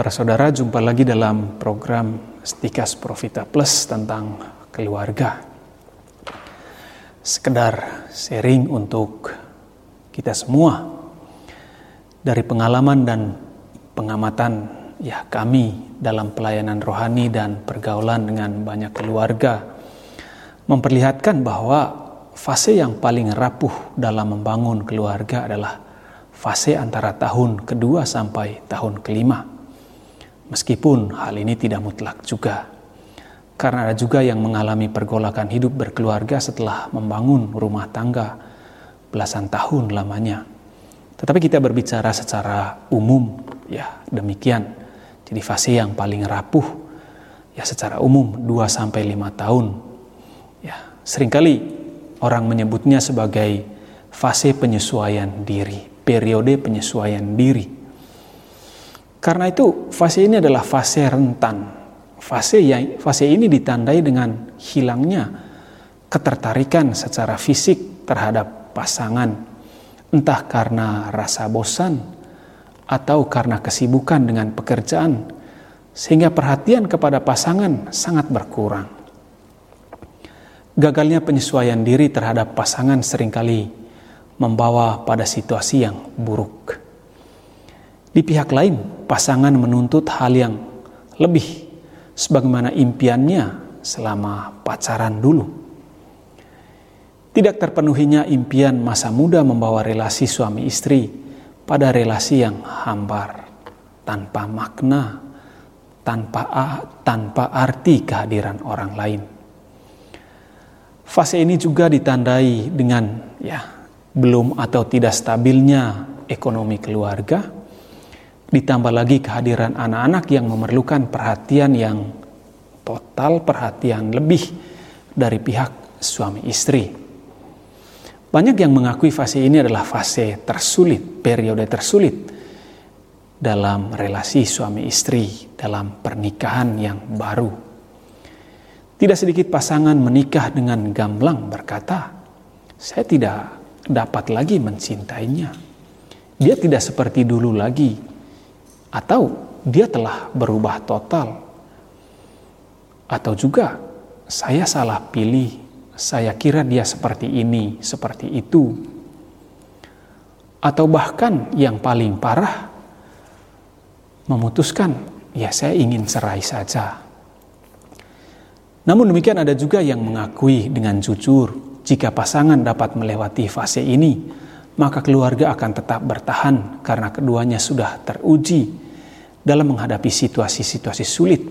Para saudara, jumpa lagi dalam program Stikas Profita Plus tentang keluarga. Sekedar sharing untuk kita semua dari pengalaman dan pengamatan ya kami dalam pelayanan rohani dan pergaulan dengan banyak keluarga memperlihatkan bahwa fase yang paling rapuh dalam membangun keluarga adalah fase antara tahun kedua sampai tahun kelima. Meskipun hal ini tidak mutlak juga. Karena ada juga yang mengalami pergolakan hidup berkeluarga setelah membangun rumah tangga belasan tahun lamanya. Tetapi kita berbicara secara umum, ya demikian. Jadi fase yang paling rapuh, ya secara umum 2 sampai 5 tahun. Ya, sering kali orang menyebutnya sebagai fase penyesuaian diri, periode penyesuaian diri. Karena itu fase ini adalah fase rentan. Fase yang fase ini ditandai dengan hilangnya ketertarikan secara fisik terhadap pasangan, entah karena rasa bosan atau karena kesibukan dengan pekerjaan, sehingga perhatian kepada pasangan sangat berkurang. Gagalnya penyesuaian diri terhadap pasangan sering kali membawa pada situasi yang buruk. Di pihak lain, pasangan menuntut hal yang lebih sebagaimana impiannya selama pacaran dulu. Tidak terpenuhinya impian masa muda membawa relasi suami istri pada relasi yang hambar, tanpa makna, tanpa tanpa arti kehadiran orang lain. Fase ini juga ditandai dengan ya belum atau tidak stabilnya ekonomi keluarga, ditambah lagi kehadiran anak-anak yang memerlukan perhatian yang total, perhatian lebih dari pihak suami istri. Banyak yang mengakui fase ini adalah fase tersulit, periode tersulit dalam relasi suami istri, dalam pernikahan yang baru. Tidak sedikit pasangan menikah dengan gamblang berkata, "Saya tidak dapat lagi mencintainya. Dia tidak seperti dulu lagi, atau dia telah berubah total, atau juga saya salah pilih. Saya kira dia seperti ini, seperti itu, atau bahkan yang paling parah, memutuskan, ya saya ingin cerai saja." Namun demikian ada juga yang mengakui dengan jujur jika pasangan dapat melewati fase ini, maka keluarga akan tetap bertahan karena keduanya sudah teruji dalam menghadapi situasi-situasi sulit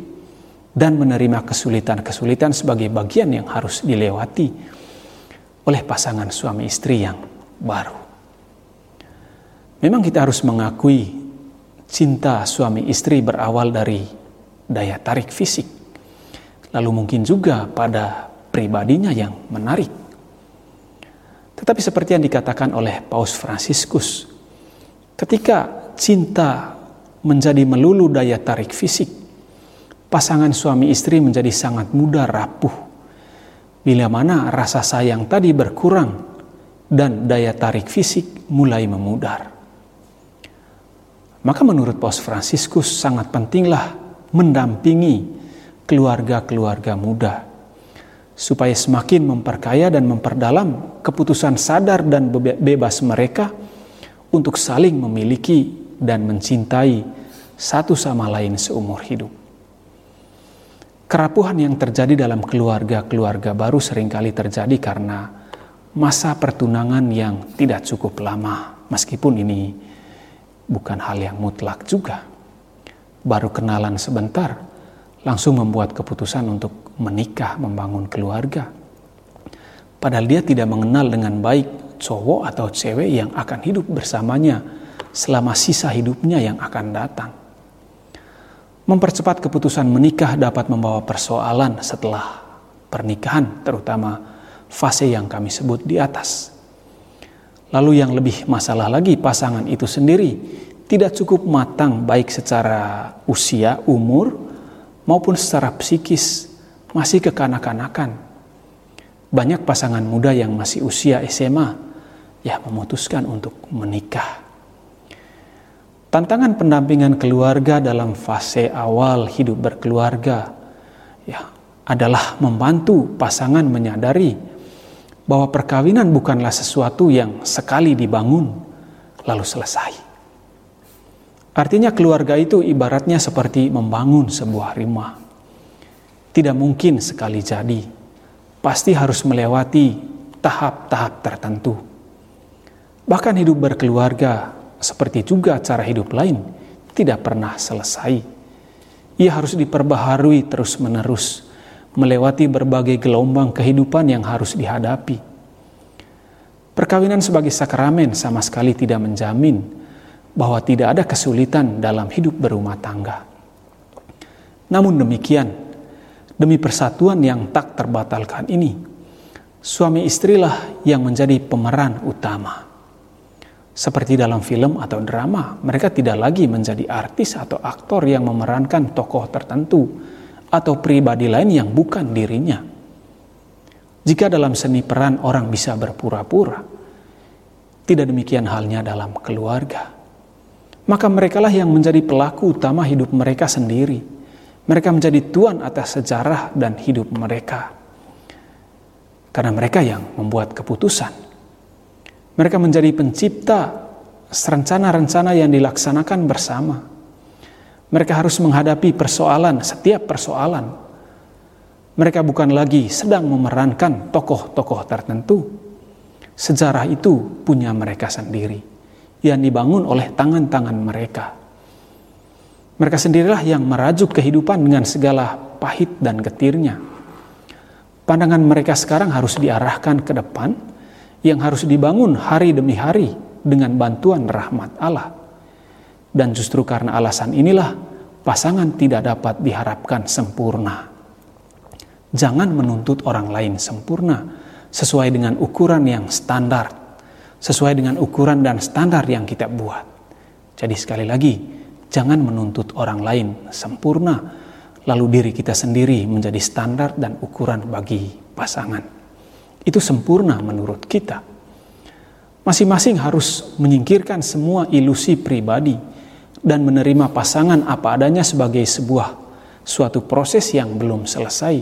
dan menerima kesulitan-kesulitan sebagai bagian yang harus dilewati oleh pasangan suami istri yang baru. Memang kita harus mengakui cinta suami istri berawal dari daya tarik fisik lalu mungkin juga pada pribadinya yang menarik. Tetapi seperti yang dikatakan oleh Paus Fransiskus, ketika cinta menjadi melulu daya tarik fisik, pasangan suami istri menjadi sangat mudah rapuh. Bila mana rasa sayang tadi berkurang dan daya tarik fisik mulai memudar. Maka menurut Paus Fransiskus sangat pentinglah mendampingi keluarga-keluarga muda supaya semakin memperkaya dan memperdalam keputusan sadar dan bebas mereka untuk saling memiliki dan mencintai satu sama lain seumur hidup. Kerapuhan yang terjadi dalam keluarga-keluarga baru sering kali terjadi karena masa pertunangan yang tidak cukup lama, meskipun ini bukan hal yang mutlak juga. Baru kenalan sebentar, langsung membuat keputusan untuk menikah, membangun keluarga. Padahal dia tidak mengenal dengan baik cowok atau cewek yang akan hidup bersamanya selama sisa hidupnya yang akan datang. Mempercepat keputusan menikah dapat membawa persoalan setelah pernikahan, terutama fase yang kami sebut di atas. Lalu yang lebih masalah lagi pasangan itu sendiri tidak cukup matang baik secara usia, umur, maupun secara psikis masih kekanak-kanakan. Banyak pasangan muda yang masih usia SMA ya memutuskan untuk menikah. Tantangan pendampingan keluarga dalam fase awal hidup berkeluarga ya adalah membantu pasangan menyadari bahwa perkawinan bukanlah sesuatu yang sekali dibangun lalu selesai. Artinya keluarga itu ibaratnya seperti membangun sebuah rumah. Tidak mungkin sekali jadi. Pasti harus melewati tahap-tahap tertentu. Bahkan hidup berkeluarga seperti juga cara hidup lain, tidak pernah selesai. Ia harus diperbaharui terus-menerus, melewati berbagai gelombang kehidupan yang harus dihadapi. Perkawinan sebagai sakramen sama sekali tidak menjamin bahwa tidak ada kesulitan dalam hidup berumah tangga. Namun demikian, demi persatuan yang tak terbatalkan ini, suami istrilah yang menjadi pemeran utama. Seperti dalam film atau drama, mereka tidak lagi menjadi artis atau aktor yang memerankan tokoh tertentu atau pribadi lain yang bukan dirinya. Jika dalam seni peran orang bisa berpura-pura, tidak demikian halnya dalam keluarga. Maka merekalah yang menjadi pelaku utama hidup mereka sendiri. Mereka menjadi tuan atas sejarah dan hidup mereka. Karena mereka yang membuat keputusan mereka menjadi pencipta rencana-rencana yang dilaksanakan bersama. Mereka harus menghadapi persoalan, setiap persoalan. Mereka bukan lagi sedang memerankan tokoh-tokoh tertentu. Sejarah itu punya mereka sendiri, yang dibangun oleh tangan-tangan mereka. Mereka sendirilah yang merajuk kehidupan dengan segala pahit dan getirnya. Pandangan mereka sekarang harus diarahkan ke depan, yang harus dibangun hari demi hari dengan bantuan rahmat Allah. Dan justru karena alasan inilah pasangan tidak dapat diharapkan sempurna. Jangan menuntut orang lain sempurna sesuai dengan ukuran yang standar, sesuai dengan ukuran dan standar yang kita buat. Jadi sekali lagi, jangan menuntut orang lain sempurna, lalu diri kita sendiri menjadi standar dan ukuran bagi pasangan itu sempurna menurut kita. Masing-masing harus menyingkirkan semua ilusi pribadi dan menerima pasangan apa adanya sebagai sebuah suatu proses yang belum selesai,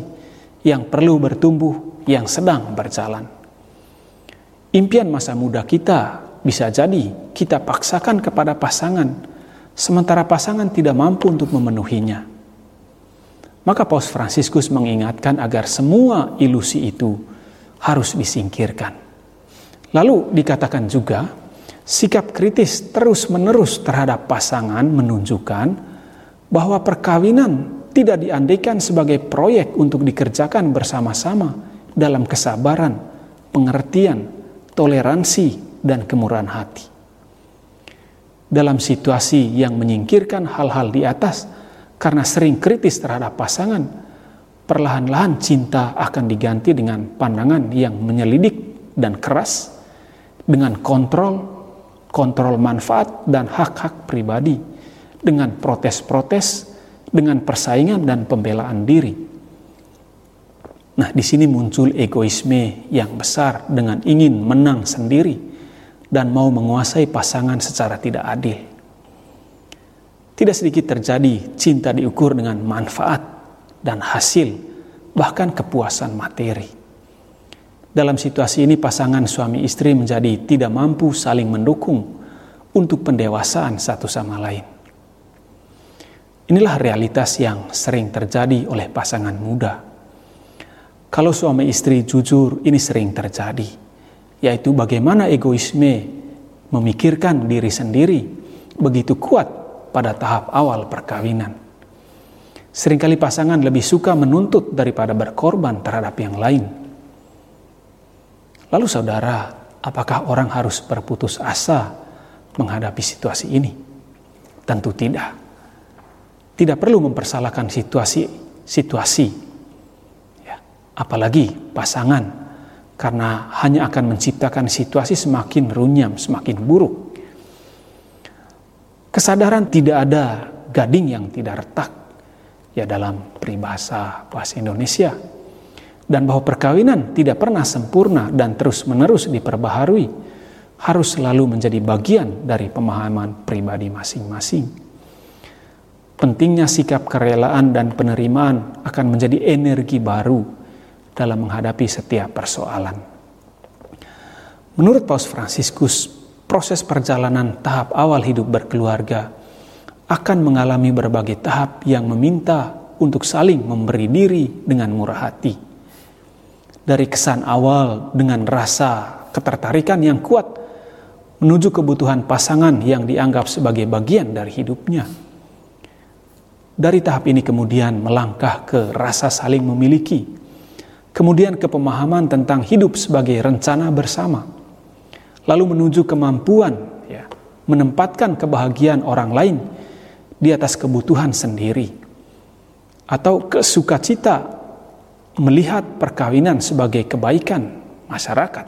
yang perlu bertumbuh, yang sedang berjalan. Impian masa muda kita bisa jadi kita paksakan kepada pasangan, sementara pasangan tidak mampu untuk memenuhinya. Maka Paus Fransiskus mengingatkan agar semua ilusi itu harus disingkirkan. Lalu dikatakan juga, sikap kritis terus-menerus terhadap pasangan menunjukkan bahwa perkawinan tidak diandaikan sebagai proyek untuk dikerjakan bersama-sama dalam kesabaran, pengertian, toleransi, dan kemurahan hati. Dalam situasi yang menyingkirkan hal-hal di atas karena sering kritis terhadap pasangan, perlahan-lahan cinta akan diganti dengan pandangan yang menyelidik dan keras, dengan kontrol, kontrol manfaat dan hak-hak pribadi, dengan protes-protes, dengan persaingan dan pembelaan diri. Nah, di sini muncul egoisme yang besar dengan ingin menang sendiri dan mau menguasai pasangan secara tidak adil. Tidak sedikit terjadi cinta diukur dengan manfaat dan hasil, bahkan kepuasan materi. Dalam situasi ini pasangan suami istri menjadi tidak mampu saling mendukung untuk pendewasaan satu sama lain. Inilah realitas yang sering terjadi oleh pasangan muda. Kalau suami istri jujur, ini sering terjadi, yaitu bagaimana egoisme memikirkan diri sendiri begitu kuat pada tahap awal perkawinan. Seringkali pasangan lebih suka menuntut daripada berkorban terhadap yang lain. Lalu saudara, apakah orang harus berputus asa menghadapi situasi ini? Tentu tidak. Tidak perlu mempersalahkan situasi-situasi. Ya, apalagi pasangan, karena hanya akan menciptakan situasi semakin runyam, semakin buruk. Kesadaran tidak ada gading yang tidak retak ya dalam peribahasa bahasa Indonesia dan bahwa perkawinan tidak pernah sempurna dan terus-menerus diperbaharui harus selalu menjadi bagian dari pemahaman pribadi masing-masing. Pentingnya sikap kerelaan dan penerimaan akan menjadi energi baru dalam menghadapi setiap persoalan. Menurut Paus Fransiskus, proses perjalanan tahap awal hidup berkeluarga akan mengalami berbagai tahap yang meminta untuk saling memberi diri dengan murah hati. Dari kesan awal dengan rasa ketertarikan yang kuat menuju kebutuhan pasangan yang dianggap sebagai bagian dari hidupnya. Dari tahap ini kemudian melangkah ke rasa saling memiliki, kemudian ke pemahaman tentang hidup sebagai rencana bersama, lalu menuju kemampuan ya, menempatkan kebahagiaan orang lain di atas kebutuhan sendiri, atau kesukacita melihat perkawinan sebagai kebaikan masyarakat.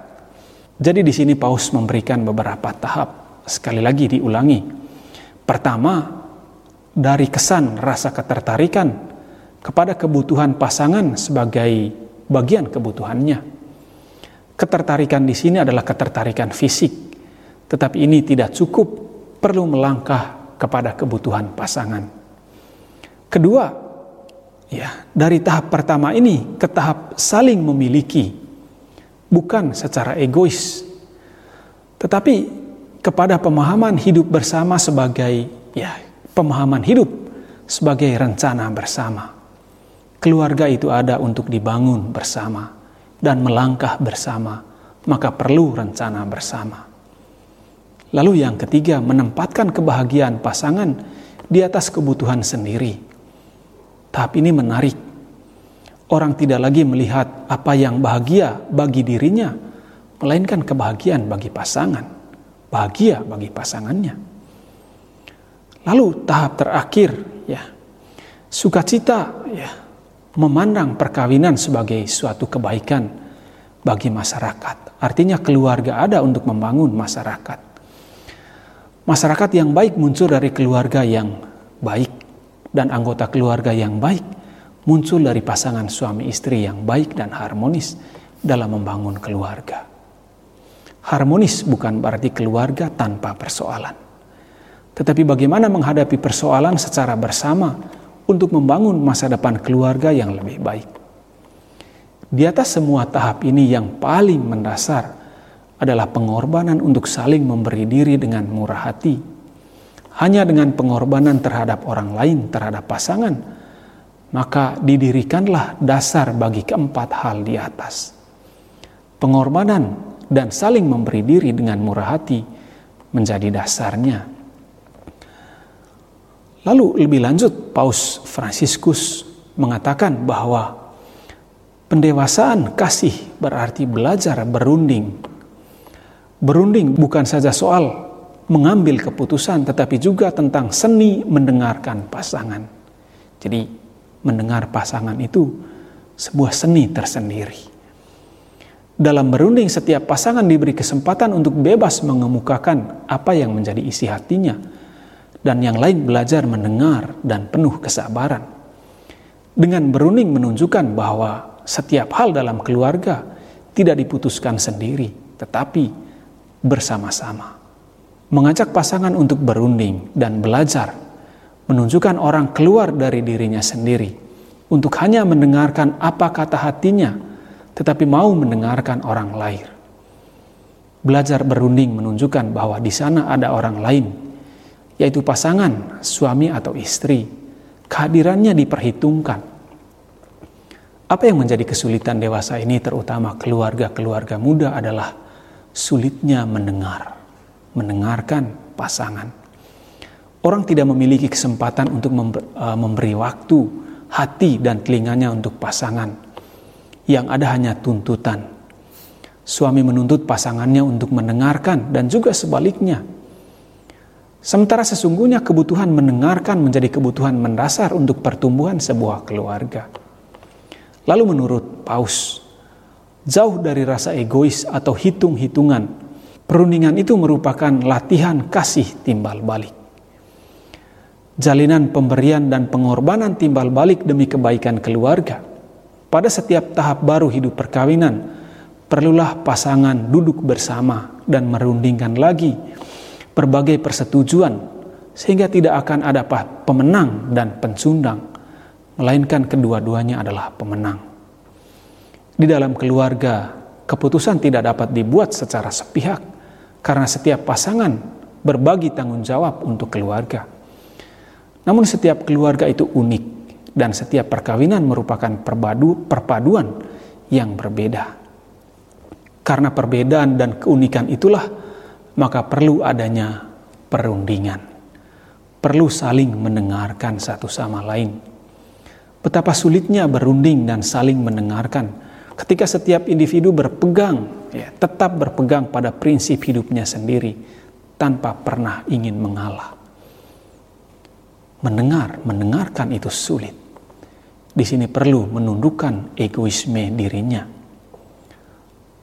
Jadi di sini Paus memberikan beberapa tahap. Sekali lagi diulangi. Pertama, dari kesan rasa ketertarikan kepada kebutuhan pasangan sebagai bagian kebutuhannya. Ketertarikan di sini adalah ketertarikan fisik, tetapi ini tidak cukup, perlu melangkah kepada kebutuhan pasangan. Kedua, ya, dari tahap pertama ini ke tahap saling memiliki bukan secara egois, tetapi kepada pemahaman hidup bersama sebagai ya pemahaman hidup sebagai rencana bersama. Keluarga itu ada untuk dibangun bersama dan melangkah bersama, maka perlu rencana bersama. Lalu yang ketiga, menempatkan kebahagiaan pasangan di atas kebutuhan sendiri. Tahap ini menarik Orang tidak lagi melihat apa yang bahagia bagi dirinya, melainkan kebahagiaan bagi pasangan, bahagia bagi pasangannya. Lalu tahap terakhir, ya, sukacita, ya, memandang perkawinan sebagai suatu kebaikan bagi masyarakat. Artinya keluarga ada untuk membangun masyarakat. Masyarakat yang baik muncul dari keluarga yang baik dan anggota keluarga yang baik muncul dari pasangan suami istri yang baik dan harmonis dalam membangun keluarga. Harmonis bukan berarti keluarga tanpa persoalan, tetapi bagaimana menghadapi persoalan secara bersama untuk membangun masa depan keluarga yang lebih baik. Di atas semua tahap ini, yang paling mendasar adalah pengorbanan untuk saling memberi diri dengan murah hati. Hanya dengan pengorbanan terhadap orang lain, terhadap pasangan, maka didirikanlah dasar bagi keempat hal di atas. Pengorbanan dan saling memberi diri dengan murah hati menjadi dasarnya. Lalu lebih lanjut Paus Fransiskus mengatakan bahwa pendewasaan kasih berarti belajar berunding. Berunding bukan saja soal mengambil keputusan tetapi juga tentang seni mendengarkan pasangan. Jadi mendengar pasangan itu sebuah seni tersendiri. Dalam berunding, setiap pasangan diberi kesempatan untuk bebas mengemukakan apa yang menjadi isi hatinya, dan yang lain belajar mendengar dan penuh kesabaran. Dengan berunding menunjukkan bahwa setiap hal dalam keluarga tidak diputuskan sendiri, tetapi bersama-sama. Mengajak pasangan untuk berunding dan belajar menunjukkan orang keluar dari dirinya sendiri untuk hanya mendengarkan apa kata hatinya, tetapi mau mendengarkan orang lain. Belajar berunding menunjukkan bahwa di sana ada orang lain, yaitu pasangan, suami atau istri. Kehadirannya diperhitungkan. Apa yang menjadi kesulitan dewasa ini, terutama keluarga-keluarga muda, adalah sulitnya mendengar, mendengarkan pasangan. Orang tidak memiliki kesempatan untuk eh, memberi waktu, hati, dan telinganya untuk pasangan. Yang ada hanya tuntutan. Suami menuntut pasangannya untuk mendengarkan, dan juga sebaliknya. Sementara sesungguhnya kebutuhan mendengarkan menjadi kebutuhan mendasar untuk pertumbuhan sebuah keluarga. Lalu, menurut Paus, jauh dari rasa egois atau hitung-hitungan, perundingan itu merupakan latihan kasih timbal balik jalinan pemberian dan pengorbanan timbal balik demi kebaikan keluarga. Pada setiap tahap baru hidup perkawinan, perlulah pasangan duduk bersama dan merundingkan lagi berbagai persetujuan sehingga tidak akan ada pemenang dan pencundang, melainkan kedua-duanya adalah pemenang. Di dalam keluarga, keputusan tidak dapat dibuat secara sepihak karena setiap pasangan berbagi tanggung jawab untuk keluarga. Namun setiap keluarga itu unik dan setiap perkawinan merupakan perbadu, perpaduan yang berbeda. Karena perbedaan dan keunikan itulah maka perlu adanya perundingan. Perlu saling mendengarkan satu sama lain. Betapa sulitnya berunding dan saling mendengarkan ketika setiap individu berpegang, ya, tetap berpegang pada prinsip hidupnya sendiri tanpa pernah ingin mengalah. Mendengar, mendengarkan itu sulit. Di sini perlu menundukkan egoisme dirinya.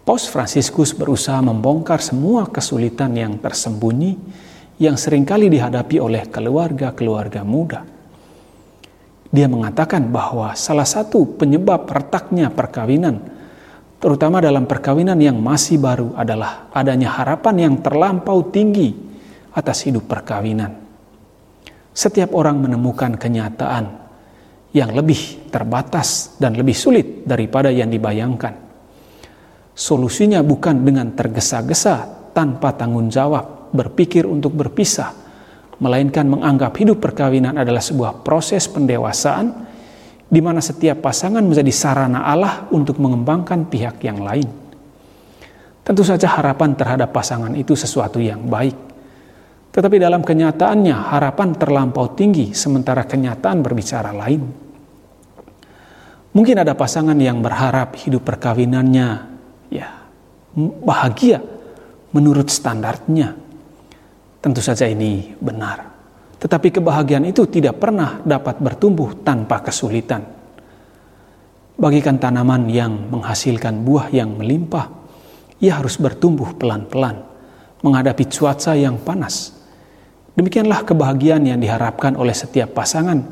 Paus Fransiskus berusaha membongkar semua kesulitan yang tersembunyi yang sering kali dihadapi oleh keluarga-keluarga muda. Dia mengatakan bahwa salah satu penyebab retaknya perkawinan, terutama dalam perkawinan yang masih baru, adalah adanya harapan yang terlampau tinggi atas hidup perkawinan setiap orang menemukan kenyataan yang lebih terbatas dan lebih sulit daripada yang dibayangkan. Solusinya bukan dengan tergesa-gesa tanpa tanggung jawab berpikir untuk berpisah, melainkan menganggap hidup perkawinan adalah sebuah proses pendewasaan di mana setiap pasangan menjadi sarana Allah untuk mengembangkan pihak yang lain. Tentu saja harapan terhadap pasangan itu sesuatu yang baik, tetapi dalam kenyataannya harapan terlampau tinggi sementara kenyataan berbicara lain. Mungkin ada pasangan yang berharap hidup perkawinannya ya bahagia menurut standarnya. Tentu saja ini benar. Tetapi kebahagiaan itu tidak pernah dapat bertumbuh tanpa kesulitan. Bagikan tanaman yang menghasilkan buah yang melimpah, ia harus bertumbuh pelan-pelan menghadapi cuaca yang panas Demikianlah kebahagiaan yang diharapkan oleh setiap pasangan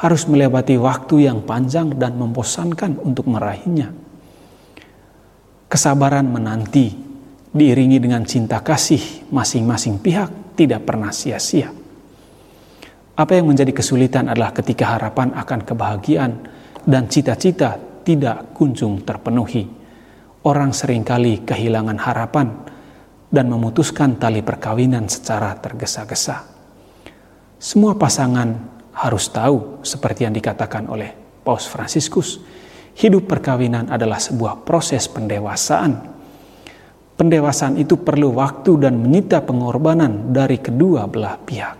harus melewati waktu yang panjang dan membosankan untuk meraihnya. Kesabaran menanti diiringi dengan cinta kasih masing-masing pihak tidak pernah sia-sia. Apa yang menjadi kesulitan adalah ketika harapan akan kebahagiaan dan cita-cita tidak kunjung terpenuhi. Orang sering kali kehilangan harapan dan memutuskan tali perkawinan secara tergesa-gesa. Semua pasangan harus tahu, seperti yang dikatakan oleh Paus Fransiskus, hidup perkawinan adalah sebuah proses pendewasaan. Pendewasaan itu perlu waktu dan menyita pengorbanan dari kedua belah pihak.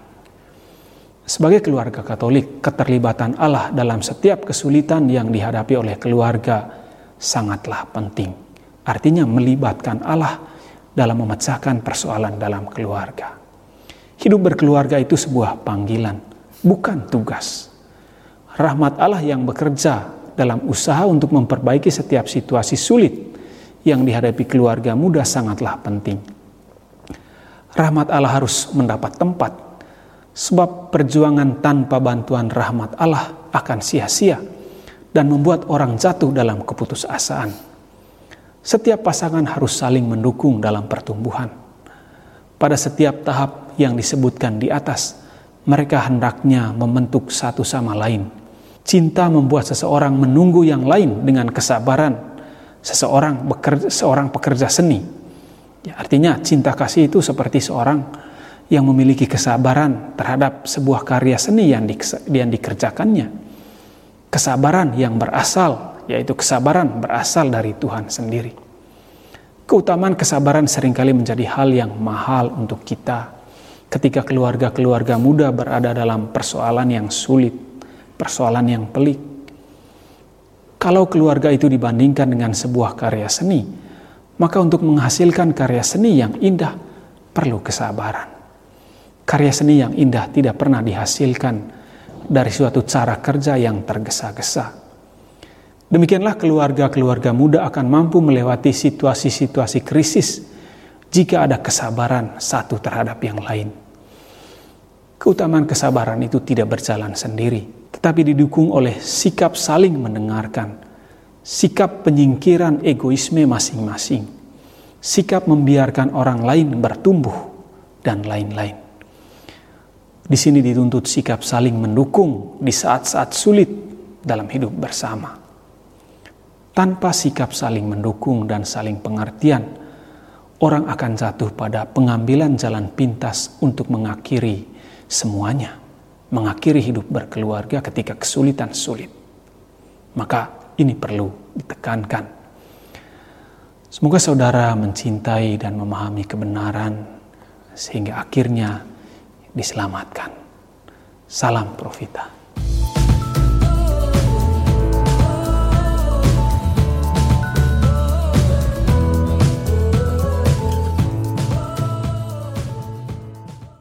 Sebagai keluarga Katolik, keterlibatan Allah dalam setiap kesulitan yang dihadapi oleh keluarga sangatlah penting. Artinya, melibatkan Allah dalam memecahkan persoalan dalam keluarga. Hidup berkeluarga itu sebuah panggilan, bukan tugas. Rahmat Allah yang bekerja dalam usaha untuk memperbaiki setiap situasi sulit yang dihadapi keluarga muda sangatlah penting. Rahmat Allah harus mendapat tempat, sebab perjuangan tanpa bantuan rahmat Allah akan sia-sia dan membuat orang jatuh dalam keputusasaan. Setiap pasangan harus saling mendukung dalam pertumbuhan. Pada setiap tahap yang disebutkan di atas, mereka hendaknya membentuk satu sama lain. Cinta membuat seseorang menunggu yang lain dengan kesabaran. Seseorang bekerja, seorang pekerja seni. Ya, artinya cinta kasih itu seperti seorang yang memiliki kesabaran terhadap sebuah karya seni yang, di, yang dikerjakannya. Kesabaran yang berasal, yaitu kesabaran berasal dari Tuhan sendiri. Keutamaan kesabaran sering kali menjadi hal yang mahal untuk kita ketika keluarga-keluarga muda berada dalam persoalan yang sulit, persoalan yang pelik. Kalau keluarga itu dibandingkan dengan sebuah karya seni, maka untuk menghasilkan karya seni yang indah perlu kesabaran. Karya seni yang indah tidak pernah dihasilkan dari suatu cara kerja yang tergesa-gesa. Demikianlah keluarga-keluarga muda akan mampu melewati situasi-situasi krisis jika ada kesabaran satu terhadap yang lain. Keutamaan kesabaran itu tidak berjalan sendiri, tetapi didukung oleh sikap saling mendengarkan, sikap penyingkiran egoisme masing-masing, sikap membiarkan orang lain bertumbuh, dan lain-lain. Di sini dituntut sikap saling mendukung di saat-saat sulit dalam hidup bersama. Tanpa sikap saling mendukung dan saling pengertian, orang akan jatuh pada pengambilan jalan pintas untuk mengakhiri semuanya, mengakhiri hidup berkeluarga ketika kesulitan sulit. Maka ini perlu ditekankan Semoga saudara mencintai dan memahami kebenaran sehingga akhirnya diselamatkan. Salam Profita.